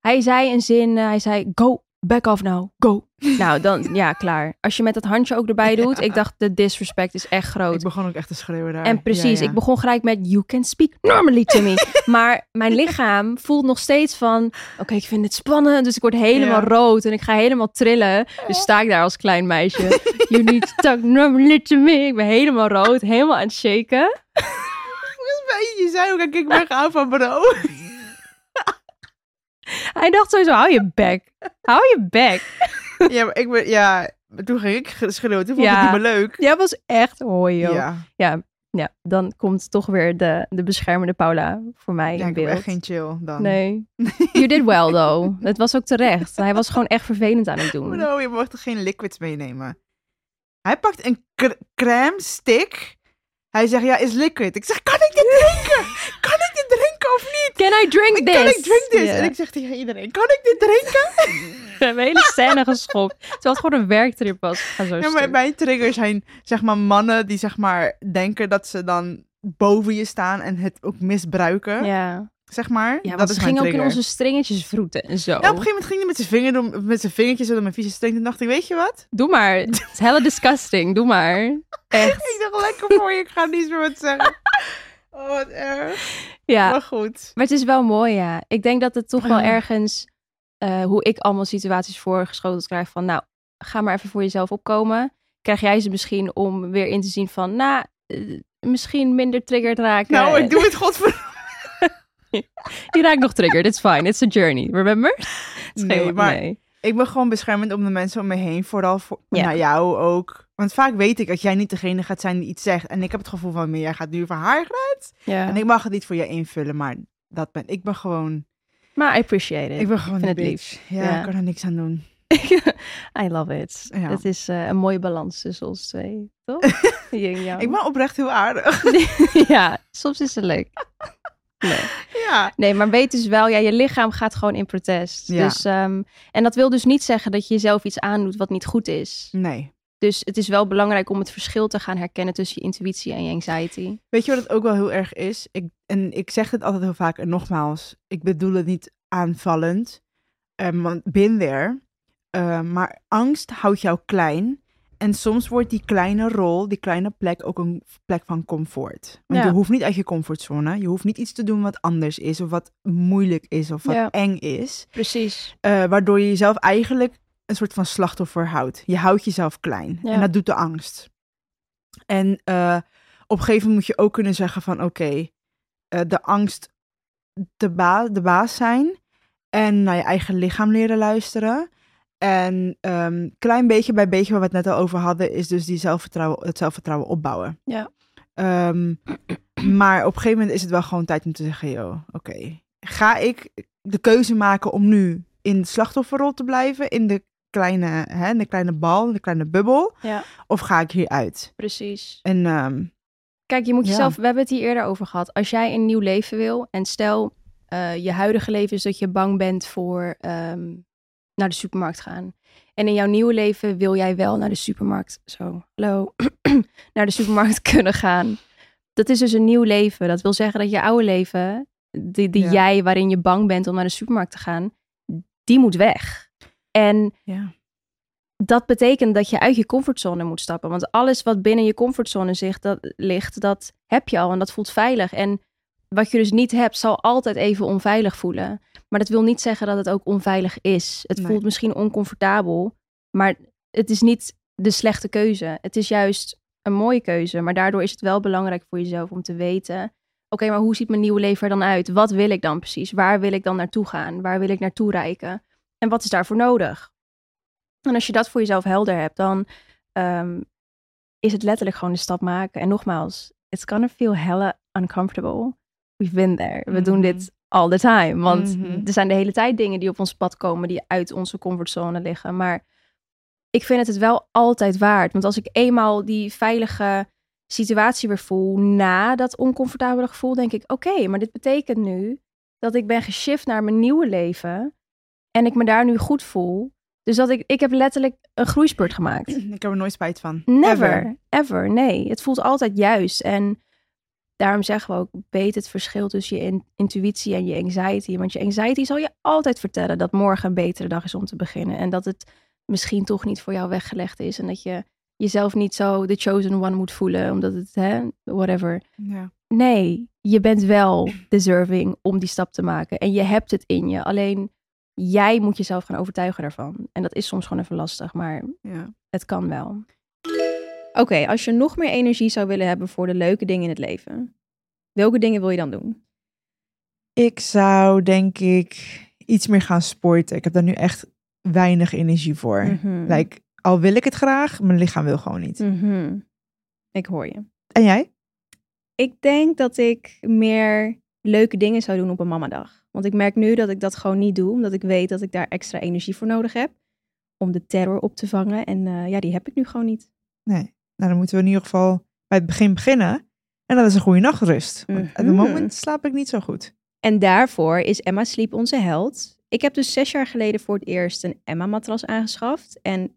Hij zei een zin, eh, hij zei, go, back off now, go. nou, dan, ja, klaar. Als je met dat handje ook erbij doet, ik dacht, de disrespect is echt groot. Ik begon ook echt te schreeuwen daar. En precies, Ja, ja. ik begon gelijk met you can speak normally to me. maar mijn lichaam voelt nog steeds van, oké, ik vind het spannend, dus ik word helemaal Ja. rood en ik ga helemaal trillen. Dus sta ik daar als klein meisje. you need to talk normally to me. Ik ben helemaal rood, helemaal aan het shaken. Je zei ook, ik ben gaan van bro. Hij dacht sowieso, hou je bek. Hou je bek. ja, maar ik ben, ja, toen ging ik schreeuwen. Toen vond ik Ja. het niet meer leuk. Jij was echt hoi, joh. Ja, Ja, ja, dan komt toch weer de, de beschermende Paula voor mij ja in beeld. echt geen chill dan. Nee. You did well, though. Het was ook terecht. Hij was gewoon echt vervelend aan het doen. Bro, je mag toch geen liquids meenemen? Hij pakt een cr- crème stick. Hij zegt, ja, is liquid. Ik zeg, kan ik dit drinken? Kan ik of niet? Can I drink this? Drink this? En ik zeg tegen iedereen, kan ik dit drinken? We hebben een hele scène geschopt. Terwijl het gewoon een werktrip was. Ga zo Ja, maar mijn triggers zijn, zeg maar, mannen die, zeg maar, denken dat ze dan boven je staan en het ook misbruiken, Ja, zeg maar. ja dat is mijn ging ook in onze stringetjes vroeten en zo. Ja, op een gegeven moment ging hij met zijn, vinger door, met zijn vingertjes door mijn vieze string. Toen dacht ik, weet je wat? Doe maar. Het is hella disgusting. Doe maar. Echt. Ik dacht, lekker voor je, ik ga niet meer wat zeggen. Oh, wat erg. Ja, Maar goed. maar het is wel mooi, ja. Ik denk dat het toch wel ergens... eh, hoe ik allemaal situaties voorgeschoteld krijg van... Nou, ga maar even voor jezelf opkomen. Krijg jij ze misschien om weer in te zien van... Nou, eh, misschien minder triggered raken. Nou, ik doe het godver... Die raakt nog triggered. It's fine. It's a journey. Remember? Nee, maar- nee. Ik ben gewoon beschermend om de mensen om me heen. Vooral voor, Ja. naar jou ook. Want vaak weet ik dat jij niet degene gaat zijn die iets zegt. En ik heb het gevoel van, meer jij gaat nu voor haar grens. Ja. En ik mag het niet voor je invullen. Maar dat ben ik ben gewoon... Maar I appreciate it. Ik ben gewoon vind een het bitch. Ja, Ja. ik kan er niks aan doen. I love it. Ja. Het is eh, een mooie balans tussen ons twee, toch? Ik ben oprecht heel aardig. ja, soms is het leuk. Nee. ja. nee, maar weet dus wel, ja, je lichaam gaat gewoon in protest. Ja. Dus, ehm, en dat wil dus niet zeggen dat je jezelf iets aandoet wat niet goed is. Nee. Dus het is wel belangrijk om het verschil te gaan herkennen tussen je intuïtie en je anxiety. Weet je wat het ook wel heel erg is? Ik, en ik zeg het altijd heel vaak, en nogmaals, ik bedoel het niet aanvallend, um, want bin there. Uh, maar angst houdt jou klein. En soms wordt die kleine rol, die kleine plek, ook een plek van comfort. Want Ja. je hoeft niet uit je comfortzone. Je hoeft niet iets te doen wat anders is, of wat moeilijk is, of wat Ja. eng is. Precies. Uh, waardoor je jezelf eigenlijk een soort van slachtoffer houdt. Je houdt jezelf klein. Ja. En dat doet de angst. En uh, op een gegeven moment moet je ook kunnen zeggen van oké, okay, uh, de angst de, ba de baas zijn. En naar je eigen lichaam leren luisteren. En um, klein beetje bij beetje, waar we het net al over hadden, is dus die zelfvertrouwen, het zelfvertrouwen opbouwen. Ja. Um, maar op een gegeven moment is het wel gewoon tijd om te zeggen, joh, oké, okay, ga ik de keuze maken om nu in de slachtofferrol te blijven, in de kleine, hè, de kleine bal, de kleine bubbel, Ja. of ga ik hieruit? Precies. En um, Kijk, je moet Ja. jezelf, we hebben het hier eerder over gehad. Als jij een nieuw leven wil en stel uh, je huidige leven is dat je bang bent voor um, naar de supermarkt gaan. En in jouw nieuwe leven wil jij wel naar de supermarkt, zo, hallo, naar de supermarkt kunnen gaan. Dat is dus een nieuw leven. Dat wil zeggen dat je oude leven, die, die Ja. jij waarin je bang bent om naar de supermarkt te gaan, die moet weg. En ja. dat betekent dat je uit je comfortzone moet stappen. Want alles wat binnen je comfortzone zich, dat, ligt, dat heb je al en dat voelt veilig. En wat je dus niet hebt, zal altijd even onveilig voelen. Maar dat wil niet zeggen dat het ook onveilig is. Het Nee. voelt misschien oncomfortabel, maar het is niet de slechte keuze. Het is juist een mooie keuze. Maar daardoor is het wel belangrijk voor jezelf om te weten: oké, maar hoe ziet mijn nieuwe leven er dan uit? Wat wil ik dan precies? Waar wil ik dan naartoe gaan? Waar wil ik naartoe reiken? En wat is daarvoor nodig? En als je dat voor jezelf helder hebt, dan um, is het letterlijk gewoon de stap maken. En nogmaals, it's gonna feel hella uncomfortable. We've been there. We doen Mhm. dit all the time. Want Mhm. er zijn de hele tijd dingen die op ons pad komen die uit onze comfortzone liggen. Maar ik vind het het wel altijd waard. Want als ik eenmaal die veilige situatie weer voel na dat oncomfortabele gevoel, denk ik: oké, maar dit betekent nu dat ik ben geshift naar mijn nieuwe leven en ik me daar nu goed voel. Dus dat ik, ik heb letterlijk een groeispurt gemaakt. Ik heb er nooit spijt van. Never, Ever. ever. Nee, het voelt altijd juist. En daarom zeggen we ook, weet het verschil tussen je in- intuïtie en je anxiety. Want je anxiety zal je altijd vertellen dat morgen een betere dag is om te beginnen. En dat het misschien toch niet voor jou weggelegd is. En dat je jezelf niet zo the chosen one moet voelen, omdat het, hè, whatever. Ja. Nee, je bent wel deserving om die stap te maken. En je hebt het in je. Alleen jij moet jezelf gaan overtuigen daarvan. En dat is soms gewoon even lastig, maar ja. het kan wel. Oké, als je nog meer energie zou willen hebben voor de leuke dingen in het leven, welke dingen wil je dan doen? Ik zou denk ik iets meer gaan sporten. Ik heb daar nu echt weinig energie voor. Mhm. Like, al wil ik het graag, mijn lichaam wil gewoon niet. Mhm. Ik hoor je. En jij? Ik denk dat ik meer leuke dingen zou doen op een mamadag. Want ik merk nu dat ik dat gewoon niet doe, omdat ik weet dat ik daar extra energie voor nodig heb om de terror op te vangen. En eh, ja, die heb ik nu gewoon niet. Nee. Nou, dan moeten we in ieder geval bij het begin beginnen. En dat is een goede nachtrust. Want Op het Mhm. moment slaap ik niet zo goed. En daarvoor is Emma Sleep onze held. Ik heb dus zes jaar geleden voor het eerst een Emma-matras aangeschaft. En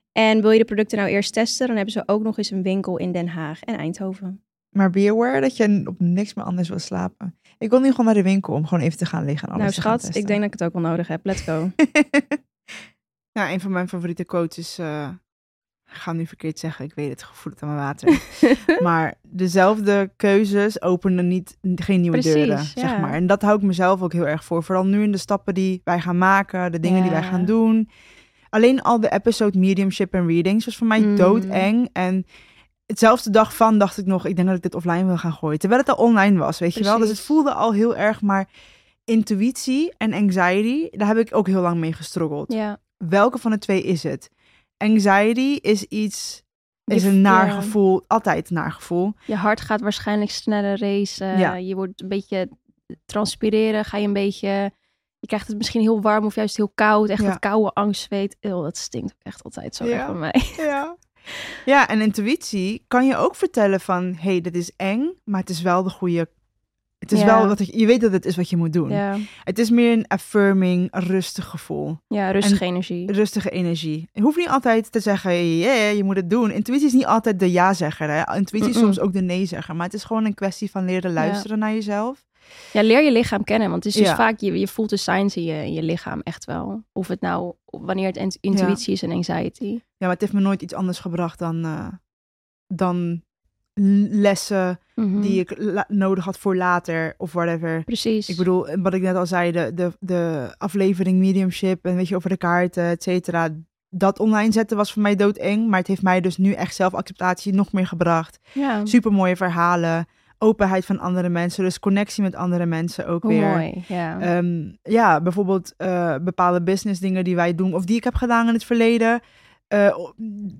En wil je de producten nou eerst testen, dan hebben ze ook nog eens een winkel in Den Haag en Eindhoven. Maar be aware dat je op niks meer anders wil slapen. Ik wil nu gewoon naar de winkel om gewoon even te gaan liggen en alles nou te gaan schat, ik denk dat ik het ook wel nodig heb. Let's go. nou, een van mijn favoriete quotes is... eh, ik ga nu verkeerd zeggen, ik weet het, gevoel het aan mijn water. maar dezelfde keuzes openen niet, geen nieuwe Precies, deuren, ja. zeg maar. En dat hou ik mezelf ook heel erg voor. Vooral nu in de stappen die wij gaan maken, de dingen die wij gaan doen. Alleen al de episode mediumship en readings was voor mij Mm. doodeng. En hetzelfde dag van dacht ik nog, ik denk dat ik dit offline wil gaan gooien. Terwijl het al online was, weet je wel. Dus het voelde al heel erg, maar intuïtie en anxiety, daar heb ik ook heel lang mee gestruggeld. ja. Welke van de twee is het? Anxiety is iets, is een naar ja. gevoel, altijd een naar gevoel. Je hart gaat waarschijnlijk sneller racen. Ja. Je wordt een beetje transpireren. Ga je een beetje... Je krijgt het misschien heel warm of juist heel koud. Echt Ja. dat koude angstzweet. Eeuw, dat stinkt ook echt altijd zo Ja. bij mij. Ja. Ja, en intuïtie kan je ook vertellen van, hey, dit is eng, maar het is wel de goede. Het is Ja. wel wat je, je weet dat het is wat je moet doen. Het is meer een affirming, rustig gevoel, ja rustige energie. rustige energie. Je hoeft niet altijd te zeggen, yeah, je moet het doen. Intuïtie is niet altijd de ja-zegger. Intuïtie is soms ook de nee-zegger. Maar het is gewoon een kwestie van leren luisteren naar jezelf. Ja, leer je lichaam kennen. Want het is dus Ja. vaak, je, je voelt de signs in je, in je lichaam echt wel. Of het nou, wanneer het int- intuïtie is en anxiety. Ja, maar het heeft me nooit iets anders gebracht dan, eh, dan lessen Mhm. die ik nodig had voor later of whatever. Precies. Ik bedoel, wat ik net al zei, de, de, de aflevering mediumship en weet je, over de kaarten, et cetera. Dat online zetten was voor mij doodeng, maar het heeft mij dus nu echt zelfacceptatie nog meer gebracht. ja. Super mooie verhalen, openheid van andere mensen, dus connectie met andere mensen ook Hoe weer. mooi. Ja. Ehm, ja, bijvoorbeeld eh, bepaalde business dingen die wij doen of die ik heb gedaan in het verleden. eh,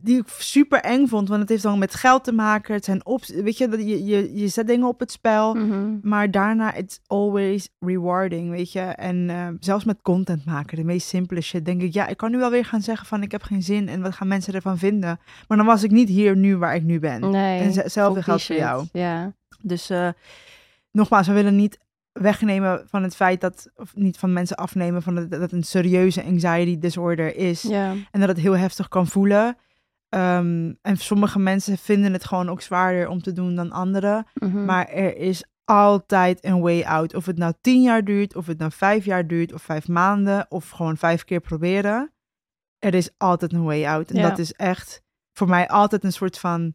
die ik super eng vond, want het heeft dan met geld te maken. Het zijn op, weet je, dat je, je, je zet dingen op het spel. Mhm. Maar daarna, it's always rewarding, weet je. En eh, zelfs met content maken, de meest simpele shit, denk ik... Ja, ik kan nu wel weer gaan zeggen van ik heb geen zin en wat gaan mensen ervan vinden. Maar dan was ik niet hier nu waar ik nu ben. Nee. En hetzelfde geldt voor jou. Ja. Dus eh, nogmaals, we willen niet wegnemen van het feit dat... Of niet van mensen afnemen van dat, dat het een serieuze anxiety disorder is. En dat het heel heftig kan voelen. Ehm, en sommige mensen vinden het gewoon ook zwaarder om te doen dan anderen. Mhm. Maar er is altijd een way out. Of het nou tien jaar duurt, of het nou vijf jaar duurt, of vijf maanden, of gewoon vijf keer proberen. Er is altijd een way out. En dat is echt voor mij altijd een soort van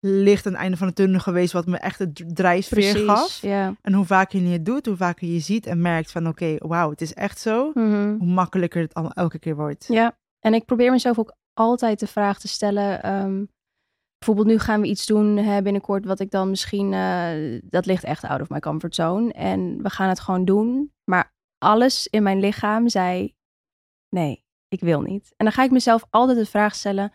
licht aan het einde van de tunnel geweest, wat me echt dr- drijfveer gaf. En hoe vaker je het doet, hoe vaker je ziet en merkt van oké, wauw, het is echt zo. Mhm. Hoe makkelijker het al elke keer wordt. Ja, En ik probeer mezelf ook altijd de vraag te stellen. ehm, bijvoorbeeld nu gaan we iets doen hè, binnenkort wat ik dan misschien... eh, dat ligt echt out of my comfort zone. En we gaan het gewoon doen. Maar alles in mijn lichaam zei... Nee, ik wil niet. En dan ga ik mezelf altijd de vraag stellen...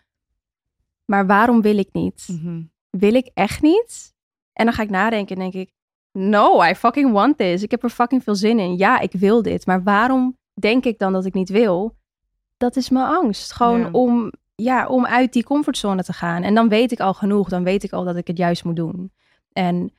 Maar waarom wil ik niet? Mhm. Wil ik echt niet? En dan ga ik nadenken en denk ik, no, I fucking want this. Ik heb er fucking veel zin in. Ja, ik wil dit. Maar waarom denk ik dan dat ik niet wil? Dat is mijn angst. Gewoon Ja. om, ja, om uit die comfortzone te gaan. En dan weet ik al genoeg. Dan weet ik al dat ik het juist moet doen. En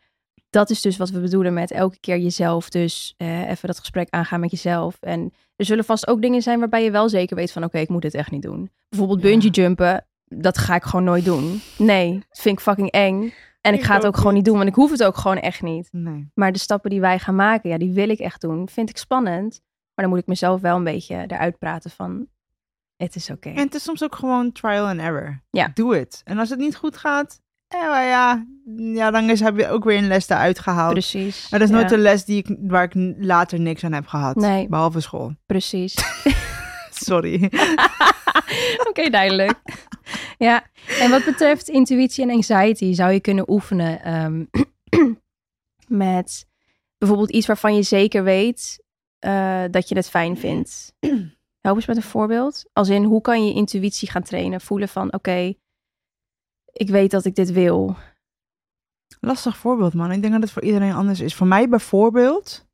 dat is dus wat we bedoelen met elke keer jezelf. Dus eh, even dat gesprek aangaan met jezelf. En er zullen vast ook dingen zijn waarbij je wel zeker weet van... oké, ik moet dit echt niet doen. Bijvoorbeeld bungee jumpen. Dat ga ik gewoon nooit doen. Nee, dat vind ik fucking eng. En ik Ik ga het ook ook gewoon niet. doen, want ik hoef het ook gewoon echt niet. Nee. Maar de stappen die wij gaan maken, ja, die wil ik echt doen. Vind ik spannend. Maar dan moet ik mezelf wel een beetje eruit praten van... Het is oké. En het is soms ook gewoon trial and error. Ja. Doe het. En als het niet goed gaat, eh, maar ja, ja, dan is, heb je ook weer een les eruit gehaald. Precies. Maar dat is nooit Ja, een les die ik, waar ik later niks aan heb gehad. Nee. Behalve school. Precies. Sorry. Oké, duidelijk. ja, en wat betreft intuïtie en anxiety zou je kunnen oefenen ehm, met bijvoorbeeld iets waarvan je zeker weet eh, dat je het fijn vindt. Help eens met een voorbeeld. Als in, hoe kan je intuïtie gaan trainen? Voelen van, oké, ik weet dat ik dit wil. Lastig voorbeeld, man. Ik denk dat het voor iedereen anders is. Voor mij bijvoorbeeld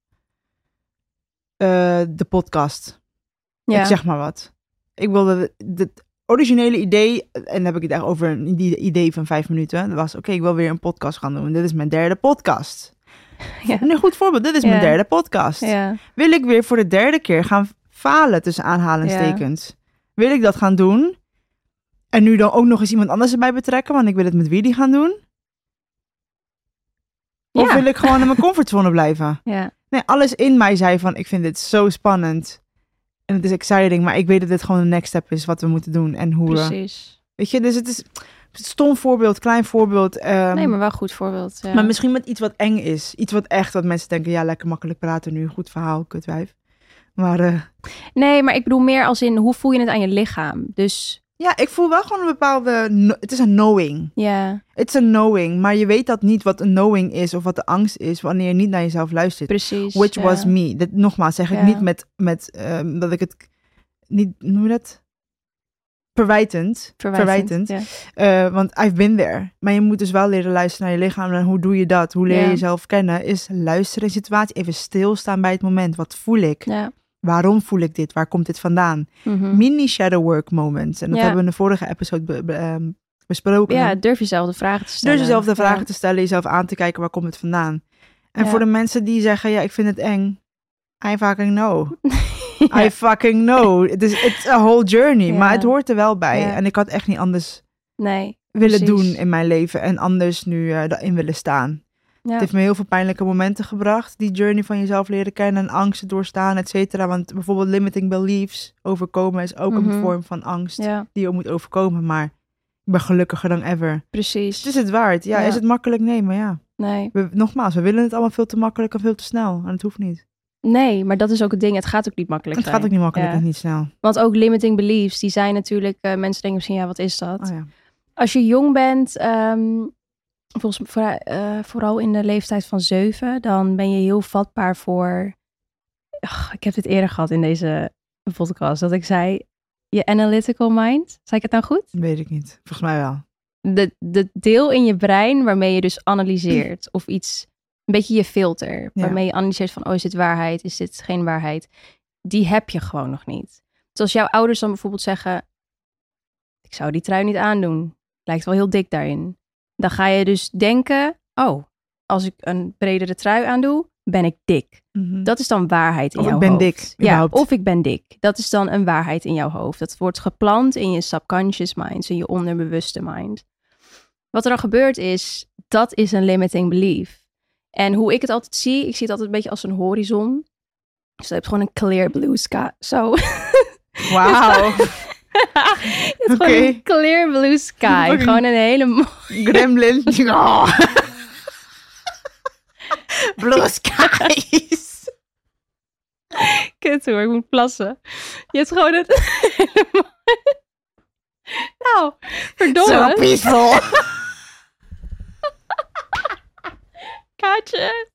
eh, de podcast. Ja, Ik zeg maar wat. Ik wilde het originele idee, en dan heb ik het echt over een ide- idee van vijf minuten. Dat was, oké, ik wil weer een podcast gaan doen. Dit is mijn derde podcast. Ja. Een goed voorbeeld, dit is mijn derde podcast. ja, Wil ik weer voor de derde keer gaan falen tussen aanhalingstekens? Wil ik dat gaan doen? En nu dan ook nog eens iemand anders erbij betrekken, want ik wil het met Willy gaan doen? Of wil ik gewoon in mijn comfortzone blijven? ja, Nee, alles in mij zei van, ik vind dit zo spannend. En het is exciting, maar ik weet dat dit gewoon de next step is wat we moeten doen. En hoe we... precies. Weet je, dus het is stom voorbeeld, klein voorbeeld. ehm, Nee, maar wel goed voorbeeld. Ja. maar misschien met iets wat eng is. Iets wat echt, wat mensen denken, ja, lekker makkelijk praten nu. Goed verhaal, kutwijf. Maar eh, Nee, maar ik bedoel meer als in, hoe voel je het aan je lichaam? Dus ja, ik voel wel gewoon een bepaalde... Het is een knowing. ja, Het is een knowing. Maar je weet dat niet wat een knowing is of wat de angst is wanneer je niet naar jezelf luistert. precies. Which was me. Dat, nogmaals, zeg ik niet met, met ehm, dat ik het niet, noem je dat? Verwijtend. Verwijtend. Eh, want I've been there. Maar je moet dus wel leren luisteren naar je lichaam. En hoe doe je dat? Hoe leer je jezelf kennen? Is luisteren in situatie. Even stilstaan bij het moment. Wat voel ik? ja. Waarom voel ik dit? Waar komt dit vandaan? Mhm. Mini shadow work moments. En dat Ja. hebben we in de vorige episode be- be- ehm, besproken. ja, durf jezelf de vragen te stellen. Dus jezelf de vragen Ja. te stellen, jezelf aan te kijken, waar komt het vandaan? En Ja. voor de mensen die zeggen, ja, ik vind het eng. I fucking know. I fucking know. Het is it's a whole journey. Maar het hoort er wel bij. En ik had echt niet anders Nee, willen Precies. doen in mijn leven. En anders nu eh daarin willen staan. Ja. Het heeft me heel veel pijnlijke momenten gebracht. Die journey van jezelf leren kennen. En angsten doorstaan, et cetera. Want bijvoorbeeld limiting beliefs overkomen is ook Mhm. een vorm van angst. ja, Die je moet overkomen. Maar ik ben gelukkiger dan ever. precies. Het is het waard. Ja, Ja. is het makkelijk? Nee, maar ja. Nee. We, nogmaals, we willen het allemaal veel te makkelijk en veel te snel. En het hoeft niet. nee, maar dat is ook het ding. Het gaat ook niet makkelijk Het zijn. gaat ook niet makkelijk en niet snel. Want ook limiting beliefs, die zijn natuurlijk... eh, mensen denken misschien, ja, wat is dat? Oh ja. Als je jong bent, ehm, volgens mij vooral, eh, vooral in de leeftijd van zeven, dan ben je heel vatbaar voor. Ach, ik heb dit eerder gehad in deze podcast, dat ik zei: je analytical mind. Zei ik het nou goed? Weet ik niet. Volgens mij wel. De, de deel in je brein waarmee je dus analyseert of iets, een beetje je filter, Ja. waarmee je analyseert van: oh, is dit waarheid? Is dit geen waarheid? Die heb je gewoon nog niet. Dus als jouw ouders dan bijvoorbeeld zeggen: ik zou die trui niet aandoen. Lijkt wel heel dik daarin. Dan ga je dus denken: oh, als ik een bredere trui aandoe, ben ik dik. Mhm. Dat is dan waarheid in Of ik jouw ben hoofd. dik, Ja, of ik ben dik. Dat is dan een waarheid in jouw hoofd. Dat wordt geplant in je subconscious mind, in je onderbewuste mind. Wat er dan gebeurt is, dat is een limiting belief. En hoe ik het altijd zie, ik zie het altijd een beetje als een horizon. Dus je hebt gewoon een clear blue sky. Zo. Wauw. Hebt Oké. gewoon een clear blue sky. Gewoon een hele mooie... Gremlin. Oh. Blue skies. Kut hoor, ik moet plassen. Je hebt gewoon hele mooie- Verdomme. peaceful. Kaatje.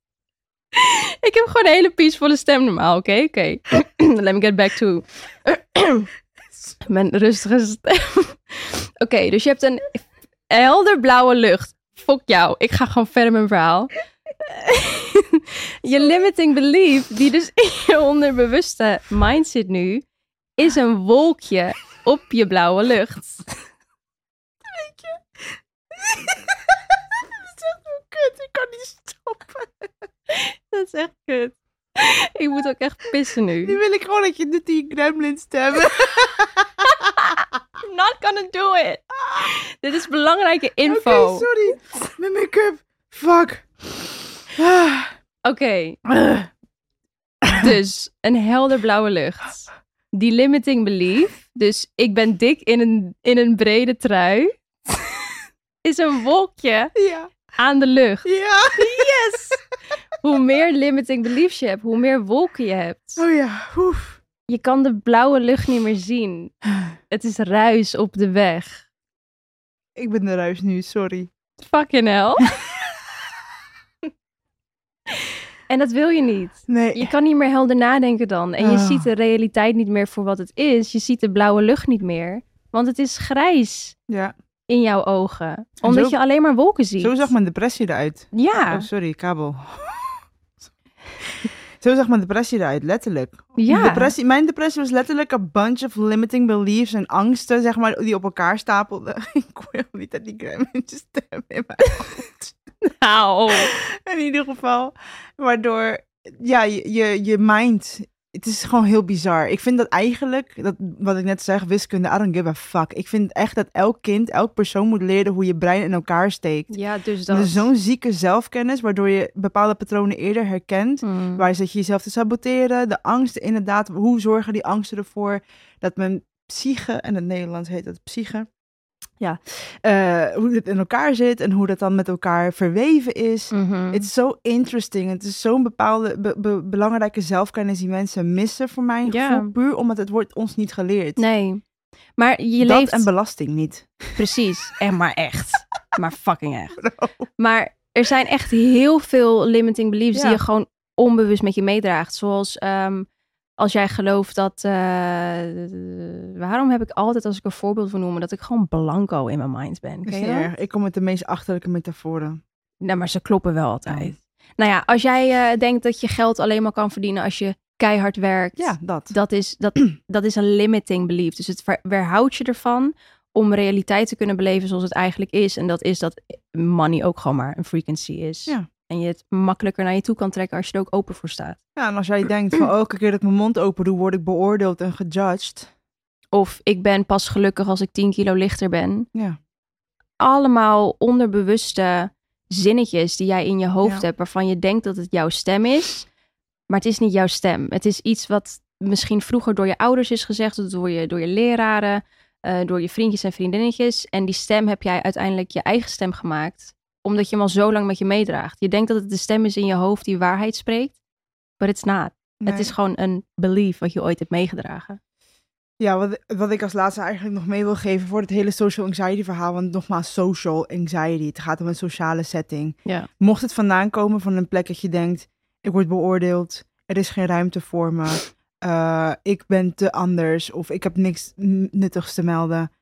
Ik heb gewoon een hele peaceful stem normaal, oké? Oké. Let me get back to mijn rustige stem. Oké, dus je hebt een helder blauwe lucht. Fuck jou. Ik ga gewoon verder met mijn verhaal. je limiting belief, die dus in je onderbewuste mind zit nu, is een wolkje op je blauwe lucht. Dat is echt kut. Ik kan niet stoppen. Dat is echt kut. Ik moet ook echt pissen nu. Nu wil ik gewoon dat je doet die gremlin stemmen. I'm not gonna do it. Dit is belangrijke info. Oké, sorry. Mijn make-up. Fuck. Oké, dus een helder blauwe lucht. Die limiting belief, dus ik ben dik in een, in een brede trui, is een wolkje Ja. aan de lucht. Ja. Yes! Hoe meer limiting beliefs je hebt, hoe meer wolken je hebt. Oh ja. Oef. Je kan de blauwe lucht niet meer zien. Het is ruis op de weg. Ik ben de ruis nu, sorry. Fucking hell. en dat wil je niet. Nee. Je kan niet meer helder nadenken dan. En je Ah. ziet de realiteit niet meer voor wat het is. Je ziet de blauwe lucht niet meer. Want het is grijs Ja. in jouw ogen. Omdat zo- je alleen maar wolken ziet. Zo zag mijn depressie eruit. Ja, Oh, sorry, kabel. Zo zag mijn depressie eruit, letterlijk. ja. Depressie, mijn depressie was letterlijk een bunch of limiting beliefs en angsten, zeg maar, die op elkaar stapelden. Ik wil niet dat die gremlintjes stem in mijn hoofd. Nou. In ieder geval. Waardoor, ja, je, je, je mind, het is gewoon heel bizar. Ik vind dat eigenlijk, dat, wat ik net zeg, wiskunde, I don't give a fuck. Ik vind echt dat elk kind, elk persoon moet leren hoe je brein in elkaar steekt. Ja, dus Dat dat. is zo'n zieke zelfkennis, waardoor je bepaalde patronen eerder herkent. Hmm. Waar zit je jezelf te saboteren? De angsten, inderdaad. Hoe zorgen die angsten ervoor dat mijn psyche, en in het Nederlands heet dat psyche, ja, eh, hoe het in elkaar zit en hoe dat dan met elkaar verweven is. Mhm. Het is zo interesting. Het is zo'n bepaalde be- be- belangrijke zelfkennis die mensen missen, voor mijn Ja. gevoel. Puur omdat het wordt ons niet geleerd. Nee. Maar je dat leeft... en belasting niet. Precies. En maar echt. maar fucking echt. Maar er zijn echt heel veel limiting beliefs die je gewoon onbewust met je meedraagt. Zoals ehm, als jij gelooft dat... eh, waarom heb ik altijd, als ik een voorbeeld wil noemen, dat ik gewoon blanco in mijn mind ben? Ken je niet dat? erg. Ik kom met de meest achterlijke metaforen. Nou, maar ze kloppen wel altijd. Nou ja, als jij eh, denkt dat je geld alleen maar kan verdienen als je keihard werkt. Ja, dat. Dat is, dat, dat is een limiting belief. Dus het ver- weerhoudt je ervan om realiteit te kunnen beleven zoals het eigenlijk is. En dat is dat money ook gewoon maar een frequency is. Ja. En je het makkelijker naar je toe kan trekken als je er ook open voor staat. Ja, en als jij denkt van elke keer dat ik mijn mond open doe, word ik beoordeeld en gejudged. Of ik ben pas gelukkig als ik 10 kilo lichter ben. Ja. Allemaal onderbewuste zinnetjes die jij in je hoofd Ja. hebt, waarvan je denkt dat het jouw stem is. Maar het is niet jouw stem. Het is iets wat misschien vroeger door je ouders is gezegd, door je, door je leraren, eh, door je vriendjes en vriendinnetjes. En die stem heb jij uiteindelijk je eigen stem gemaakt, omdat je hem al zo lang met je meedraagt. Je denkt dat het de stem is in je hoofd die waarheid spreekt, but it's not. Het Nee. is gewoon een belief wat je ooit hebt meegedragen. Ja, wat, wat ik als laatste eigenlijk nog mee wil geven voor het hele social anxiety verhaal. Want nogmaals, social anxiety. Het gaat om een sociale setting. Ja. Mocht het vandaan komen van een plek dat je denkt, ik word beoordeeld, er is geen ruimte voor me, eh, ik ben te anders of ik heb niks nuttigs te melden.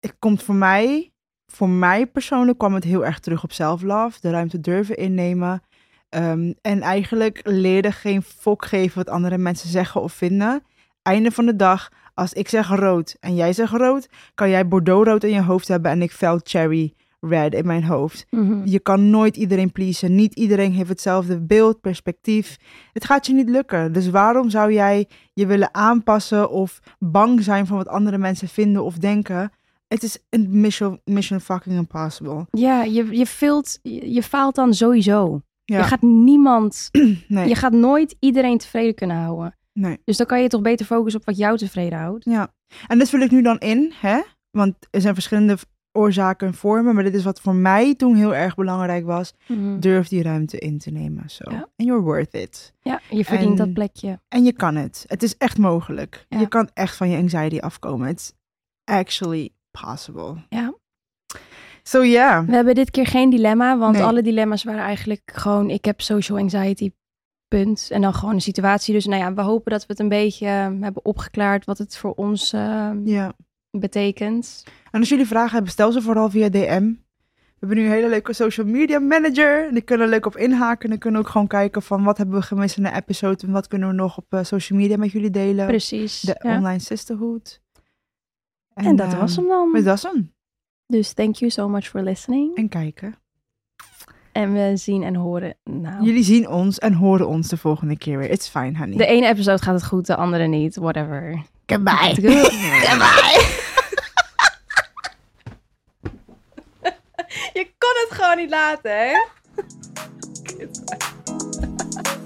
Het komt voor mij, voor mij persoonlijk kwam het heel erg terug op self-love, de ruimte durven innemen. Ehm, en eigenlijk leren geen fok geven wat andere mensen zeggen of vinden. Einde van de dag, als ik zeg rood en jij zegt rood, kan jij bordeauxrood in je hoofd hebben en ik fel cherry red in mijn hoofd. Mhm. Je kan nooit iedereen pleasen. Niet iedereen heeft hetzelfde beeld, perspectief. Het gaat je niet lukken. Dus waarom zou jij je willen aanpassen of bang zijn van wat andere mensen vinden of denken? Het is een mission, mission fucking impossible. Ja, je, je, vult, je, faalt dan sowieso. Ja, Je gaat niemand, nee, je gaat nooit iedereen tevreden kunnen houden. nee. Dus dan kan je toch beter focussen op wat jou tevreden houdt. Ja. En dit vul ik nu dan in, hè? Want er zijn verschillende oorzaken en vormen, maar dit is wat voor mij toen heel erg belangrijk was. Durf die ruimte in te nemen. Zo. Ja. And you're worth it. Ja, je verdient En- dat plekje. En je kan het. Het is echt mogelijk. Ja. Je kan echt van je anxiety afkomen. It's actually possible. Ja. So yeah. We hebben dit keer geen dilemma, want Nee. alle dilemma's waren eigenlijk gewoon, ik heb social anxiety, punt. En dan gewoon een situatie. Dus nou ja, we hopen dat we het een beetje eh, hebben opgeklaard wat het voor ons eh, Ja. betekent. En als jullie vragen hebben, stel ze vooral via DM. We hebben nu een hele leuke social media manager. En die kunnen leuk op inhaken. En dan kunnen we ook gewoon kijken van wat hebben we gemist in de episode. En wat kunnen we nog op eh, social media met jullie delen. Precies. De ja. online sisterhood. En dat ehm, was hem dan. Dat was hem. Dus thank you so much for listening. En kijken. En we zien en horen. Nou, Jullie zien ons en horen ons de volgende keer weer. It's fine, honey. de ene episode gaat het goed, de andere niet. Whatever. Goodbye. Goodbye. Je kon het gewoon niet laten, hè?